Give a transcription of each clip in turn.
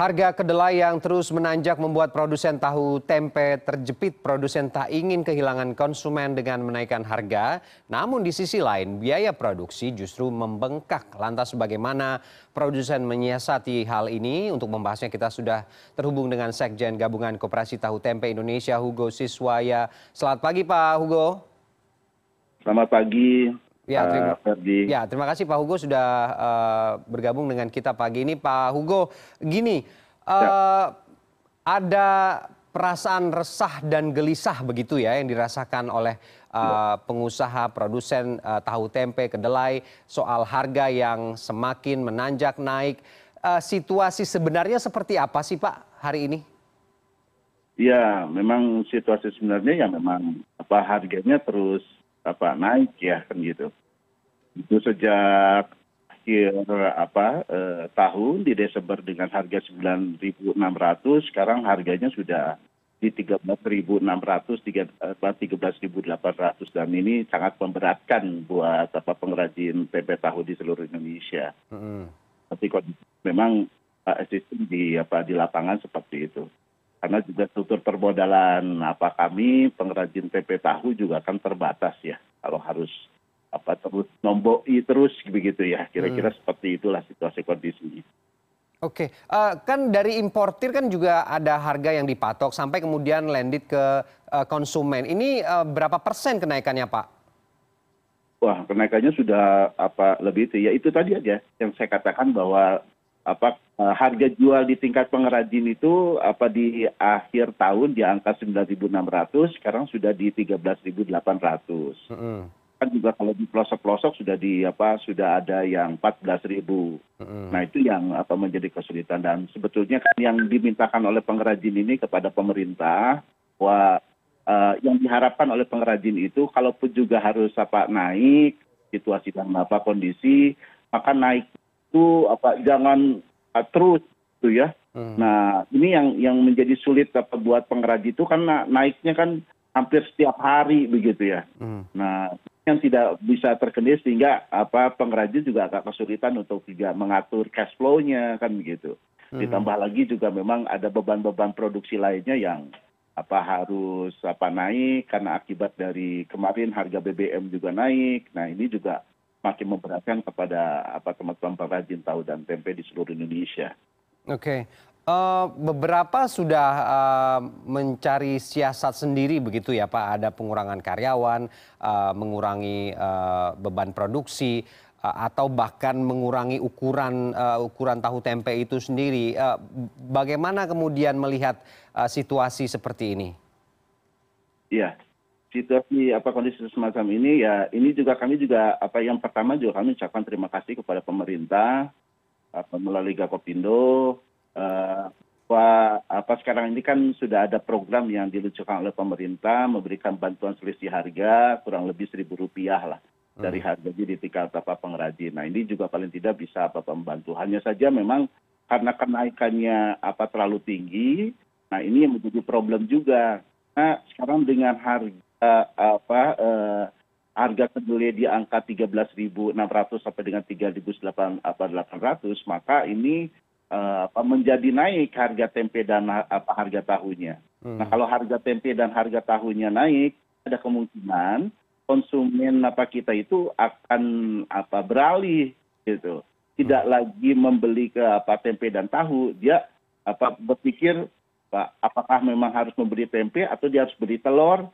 Harga kedelai yang terus menanjak membuat produsen tahu tempe terjepit. Produsen tak ingin kehilangan konsumen dengan menaikkan harga. Namun di sisi lain biaya produksi justru membengkak. Lantas bagaimana produsen menyiasati hal ini? Untuk membahasnya kita sudah terhubung dengan Sekjen Gabungan Koperasi Tahu Tempe Indonesia Hugo Siswaya. Selamat pagi Pak Hugo. Selamat pagi. Ya, terima, uh, ya, terima kasih Pak Hugo sudah uh, bergabung dengan kita pagi ini. Pak Hugo, gini, uh, ya. ada perasaan resah dan gelisah begitu ya yang dirasakan oleh uh, pengusaha produsen uh, tahu tempe kedelai soal harga yang semakin menanjak naik. Uh, situasi sebenarnya seperti apa sih Pak hari ini? Ya, memang situasi sebenarnya ya memang apa harganya terus apa naik ya kan gitu itu sejak akhir apa eh, tahun di Desember dengan harga 9.600 sekarang harganya sudah di 13.600 13.800 dan ini sangat memberatkan buat apa pengrajin tempe tahu di seluruh Indonesia. Mm. Tapi memang uh, existing di apa di lapangan seperti itu. Karena juga struktur permodalan apa kami pengrajin tempe tahu juga kan terbatas ya. Kalau harus apa terus nomboi terus begitu ya kira-kira hmm. seperti itulah situasi kondisi Oke, uh, kan dari importir kan juga ada harga yang dipatok sampai kemudian landed ke uh, konsumen. Ini uh, berapa persen kenaikannya, Pak? Wah, kenaikannya sudah apa lebih itu ya itu tadi aja yang saya katakan bahwa apa harga jual di tingkat pengrajin itu apa di akhir tahun di angka 9.600 sekarang sudah di 13.800. Mm -hmm kan juga kalau di pelosok-pelosok sudah di apa sudah ada yang 14 ribu. Mm. Nah itu yang apa menjadi kesulitan dan sebetulnya kan yang dimintakan oleh pengrajin ini kepada pemerintah bahwa uh, yang diharapkan oleh pengrajin itu kalaupun juga harus apa naik situasi dan apa kondisi maka naik itu apa jangan terus tuh ya. Mm. Nah ini yang yang menjadi sulit apa buat pengrajin itu karena naiknya kan hampir setiap hari begitu ya. Mm. Nah yang tidak bisa terkendali sehingga apa pengrajin juga agak kesulitan untuk juga mengatur cash flow-nya kan begitu. Hmm. Ditambah lagi juga memang ada beban-beban produksi lainnya yang apa harus apa naik karena akibat dari kemarin harga BBM juga naik. Nah, ini juga makin memberatkan kepada apa teman-teman pengrajin tahu dan tempe di seluruh Indonesia. Oke. Eh, beberapa sudah uh, mencari siasat sendiri begitu ya Pak, ada pengurangan karyawan, uh, mengurangi uh, beban produksi, uh, atau bahkan mengurangi ukuran uh, ukuran tahu tempe itu sendiri. Uh, bagaimana kemudian melihat uh, situasi seperti ini? Iya, situasi apa kondisi semacam ini ya ini juga kami juga apa yang pertama juga kami ucapkan terima kasih kepada pemerintah apa, melalui Gakopindo Eh, bahwa apa sekarang ini kan sudah ada program yang diluncurkan oleh pemerintah memberikan bantuan selisih harga kurang lebih seribu rupiah lah dari hmm. harga di tingkat apa pengrajin. Nah ini juga paling tidak bisa apa membantu. Hanya saja memang karena kenaikannya apa terlalu tinggi, nah ini yang menjadi problem juga. Nah sekarang dengan harga harga kedelai di angka 13.600 sampai dengan 3.800 maka ini Eh, menjadi naik harga tempe dan apa harga tahunya. Hmm. Nah kalau harga tempe dan harga tahunya naik, ada kemungkinan konsumen apa kita itu akan apa beralih gitu. Tidak hmm. lagi membeli ke apa tempe dan tahu, dia apa berpikir apa, apakah memang harus membeli tempe atau dia harus beli telur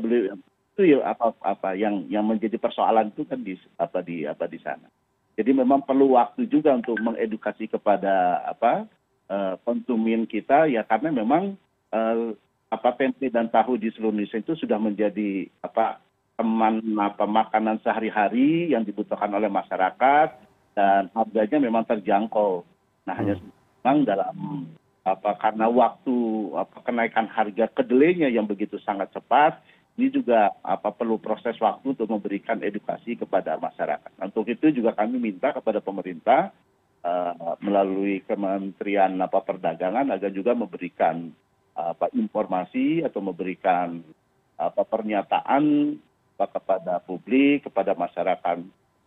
itu ya apa apa yang yang menjadi persoalan itu kan di apa di apa di sana jadi memang perlu waktu juga untuk mengedukasi kepada apa uh, konsumen kita ya karena memang uh, apa tempe dan tahu di seluruh Indonesia itu sudah menjadi apa teman apa makanan sehari-hari yang dibutuhkan oleh masyarakat dan harganya memang terjangkau. Nah, hmm. hanya memang dalam apa karena waktu apa kenaikan harga kedelainya yang begitu sangat cepat ini juga apa perlu proses waktu untuk memberikan edukasi kepada masyarakat. Untuk itu juga kami minta kepada pemerintah uh, melalui Kementerian apa Perdagangan agar juga memberikan apa informasi atau memberikan apa pernyataan apa, kepada publik, kepada masyarakat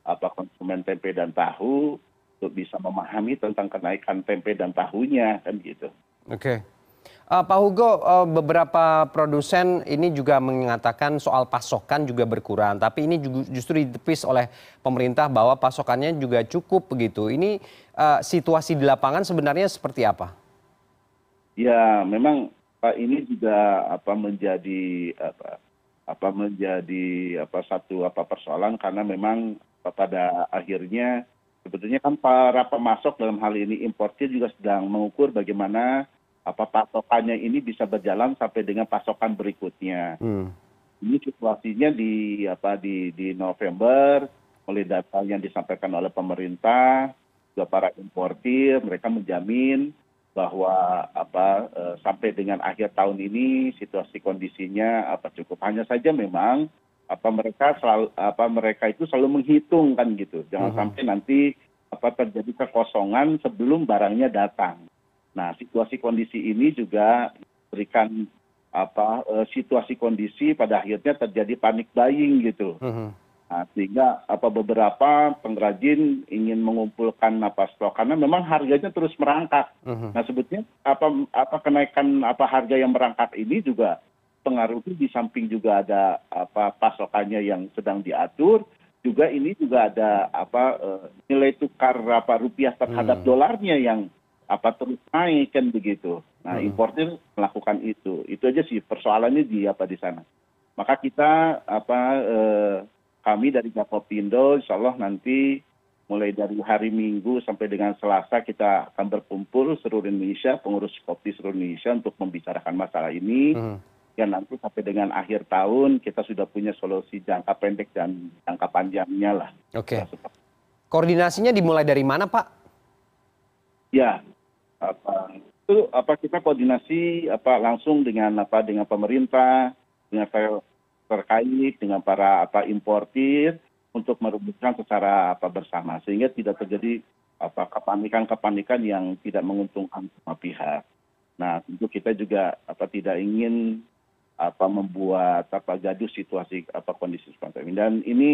apa konsumen tempe dan tahu untuk bisa memahami tentang kenaikan tempe dan tahunya kan gitu. Oke. Uh, Pak Hugo, uh, beberapa produsen ini juga mengatakan soal pasokan juga berkurang, tapi ini justru ditepis oleh pemerintah bahwa pasokannya juga cukup begitu. Ini uh, situasi di lapangan sebenarnya seperti apa? Ya, memang Pak ini juga apa menjadi apa apa menjadi apa satu apa persoalan karena memang pada akhirnya sebetulnya kan para pemasok dalam hal ini importir juga sedang mengukur bagaimana pasokannya ini bisa berjalan sampai dengan pasokan berikutnya. Hmm. Ini situasinya di apa di di November oleh data yang disampaikan oleh pemerintah juga para importir mereka menjamin bahwa apa e, sampai dengan akhir tahun ini situasi kondisinya apa cukup hanya saja memang apa mereka selalu apa mereka itu selalu menghitung kan gitu jangan uh-huh. sampai nanti apa terjadi kekosongan sebelum barangnya datang nah situasi kondisi ini juga berikan apa e, situasi kondisi pada akhirnya terjadi panik buying gitu uh-huh. nah, sehingga apa beberapa pengrajin ingin mengumpulkan apa stok karena memang harganya terus merangkak uh-huh. nah sebetulnya apa apa kenaikan apa harga yang merangkak ini juga pengaruh di samping juga ada apa pasokannya yang sedang diatur juga ini juga ada apa uh, nilai tukar apa rupiah terhadap hmm. dolarnya yang apa terus naik kan begitu. Nah, hmm. importir melakukan itu. Itu aja sih persoalannya di apa di sana. Maka kita apa eh, kami dari Gapopindo insya Allah nanti mulai dari hari Minggu sampai dengan Selasa kita akan berkumpul seluruh Indonesia, pengurus kopi seluruh Indonesia untuk membicarakan masalah ini. Hmm ya nanti sampai dengan akhir tahun kita sudah punya solusi jangka pendek dan jangka panjangnya lah. Oke. Okay. Koordinasinya dimulai dari mana, Pak? Ya, itu apa kita koordinasi apa langsung dengan apa dengan pemerintah, dengan terkait dengan para apa importir untuk merumuskan secara apa bersama. Sehingga tidak terjadi apa kepanikan-kepanikan yang tidak menguntungkan semua pihak. Nah, tentu kita juga apa tidak ingin apa membuat apa gaduh situasi apa kondisi seperti ini. Dan ini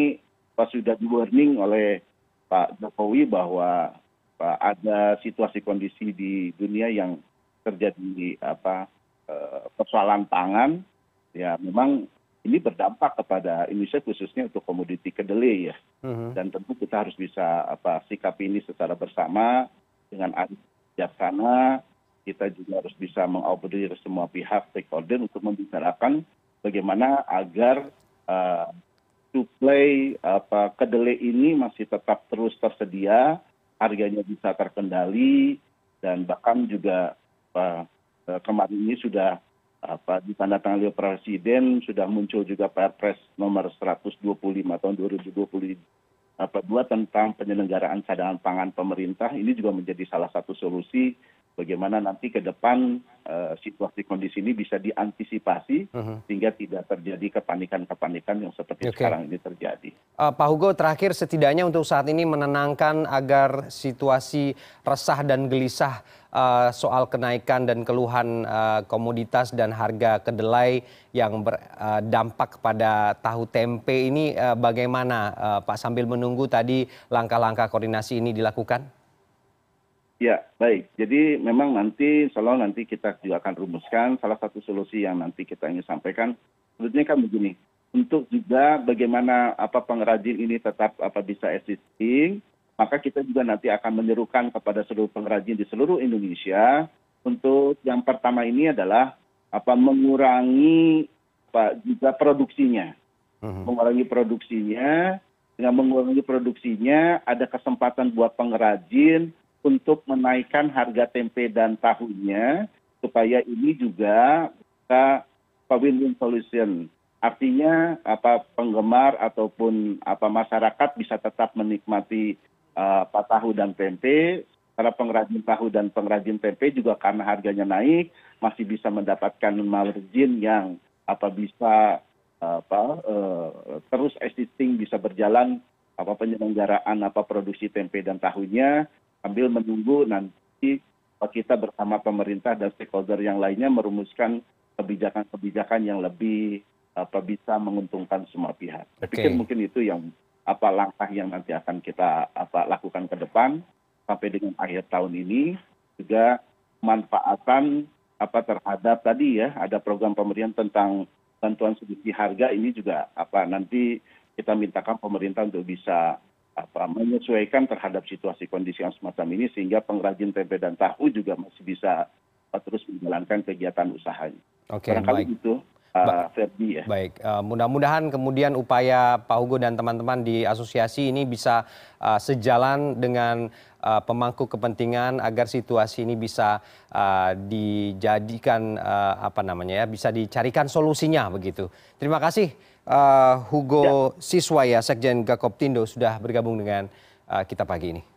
pas sudah di warning oleh Pak Jokowi bahwa ada situasi kondisi di dunia yang terjadi apa eh, persoalan pangan ya memang ini berdampak kepada Indonesia khususnya untuk komoditi kedelai ya uh-huh. dan tentu kita harus bisa apa sikap ini secara bersama dengan adil bijaksana kita juga harus bisa mengoperasi semua pihak stakeholder untuk membicarakan bagaimana agar uh, suplai apa kedelai ini masih tetap terus tersedia, harganya bisa terkendali dan bahkan juga uh, kemarin ini sudah apa ditandatangani oleh presiden sudah muncul juga Perpres nomor 125 tahun 2020 apa dua tentang penyelenggaraan cadangan pangan pemerintah ini juga menjadi salah satu solusi bagaimana nanti ke depan uh, situasi kondisi ini bisa diantisipasi uh-huh. sehingga tidak terjadi kepanikan-kepanikan yang seperti sekarang ini terjadi. Uh, Pak Hugo, terakhir setidaknya untuk saat ini menenangkan agar situasi resah dan gelisah uh, soal kenaikan dan keluhan uh, komoditas dan harga kedelai yang berdampak kepada tahu tempe ini uh, bagaimana? Uh, Pak sambil menunggu tadi langkah-langkah koordinasi ini dilakukan? ya baik. Jadi memang nanti Allah nanti kita juga akan rumuskan. Salah satu solusi yang nanti kita ingin sampaikan sebetulnya kan begini untuk juga bagaimana apa pengrajin ini tetap apa bisa existing maka kita juga nanti akan menyerukan kepada seluruh pengrajin di seluruh Indonesia untuk yang pertama ini adalah apa mengurangi apa juga produksinya uh-huh. mengurangi produksinya dengan mengurangi produksinya ada kesempatan buat pengrajin untuk menaikkan harga tempe dan tahunya supaya ini juga bisa win-win solution. Artinya apa penggemar ataupun apa masyarakat bisa tetap menikmati uh, tahu dan tempe. Para pengrajin tahu dan pengrajin tempe juga karena harganya naik masih bisa mendapatkan margin yang apa bisa apa uh, terus existing bisa berjalan apa penyelenggaraan apa produksi tempe dan tahunya sambil menunggu nanti kita bersama pemerintah dan stakeholder yang lainnya merumuskan kebijakan kebijakan yang lebih bisa menguntungkan semua pihak. Saya pikir mungkin itu yang apa langkah yang nanti akan kita apa lakukan ke depan sampai dengan akhir tahun ini juga manfaatan apa terhadap tadi ya ada program pemerintah tentang bantuan subsidi harga ini juga apa nanti kita mintakan pemerintah untuk bisa apa menyesuaikan terhadap situasi kondisi yang semacam ini sehingga pengrajin tempe dan tahu juga masih bisa terus menjalankan kegiatan usahanya. Oke, baik. itu uh, Ferdi ya. Baik, uh, mudah-mudahan kemudian upaya Pak Hugo dan teman-teman di asosiasi ini bisa uh, sejalan dengan uh, pemangku kepentingan agar situasi ini bisa uh, dijadikan uh, apa namanya ya, bisa dicarikan solusinya begitu. Terima kasih uh, Hugo ya. Siswaya Sekjen Gakoptindo sudah bergabung dengan uh, kita pagi ini.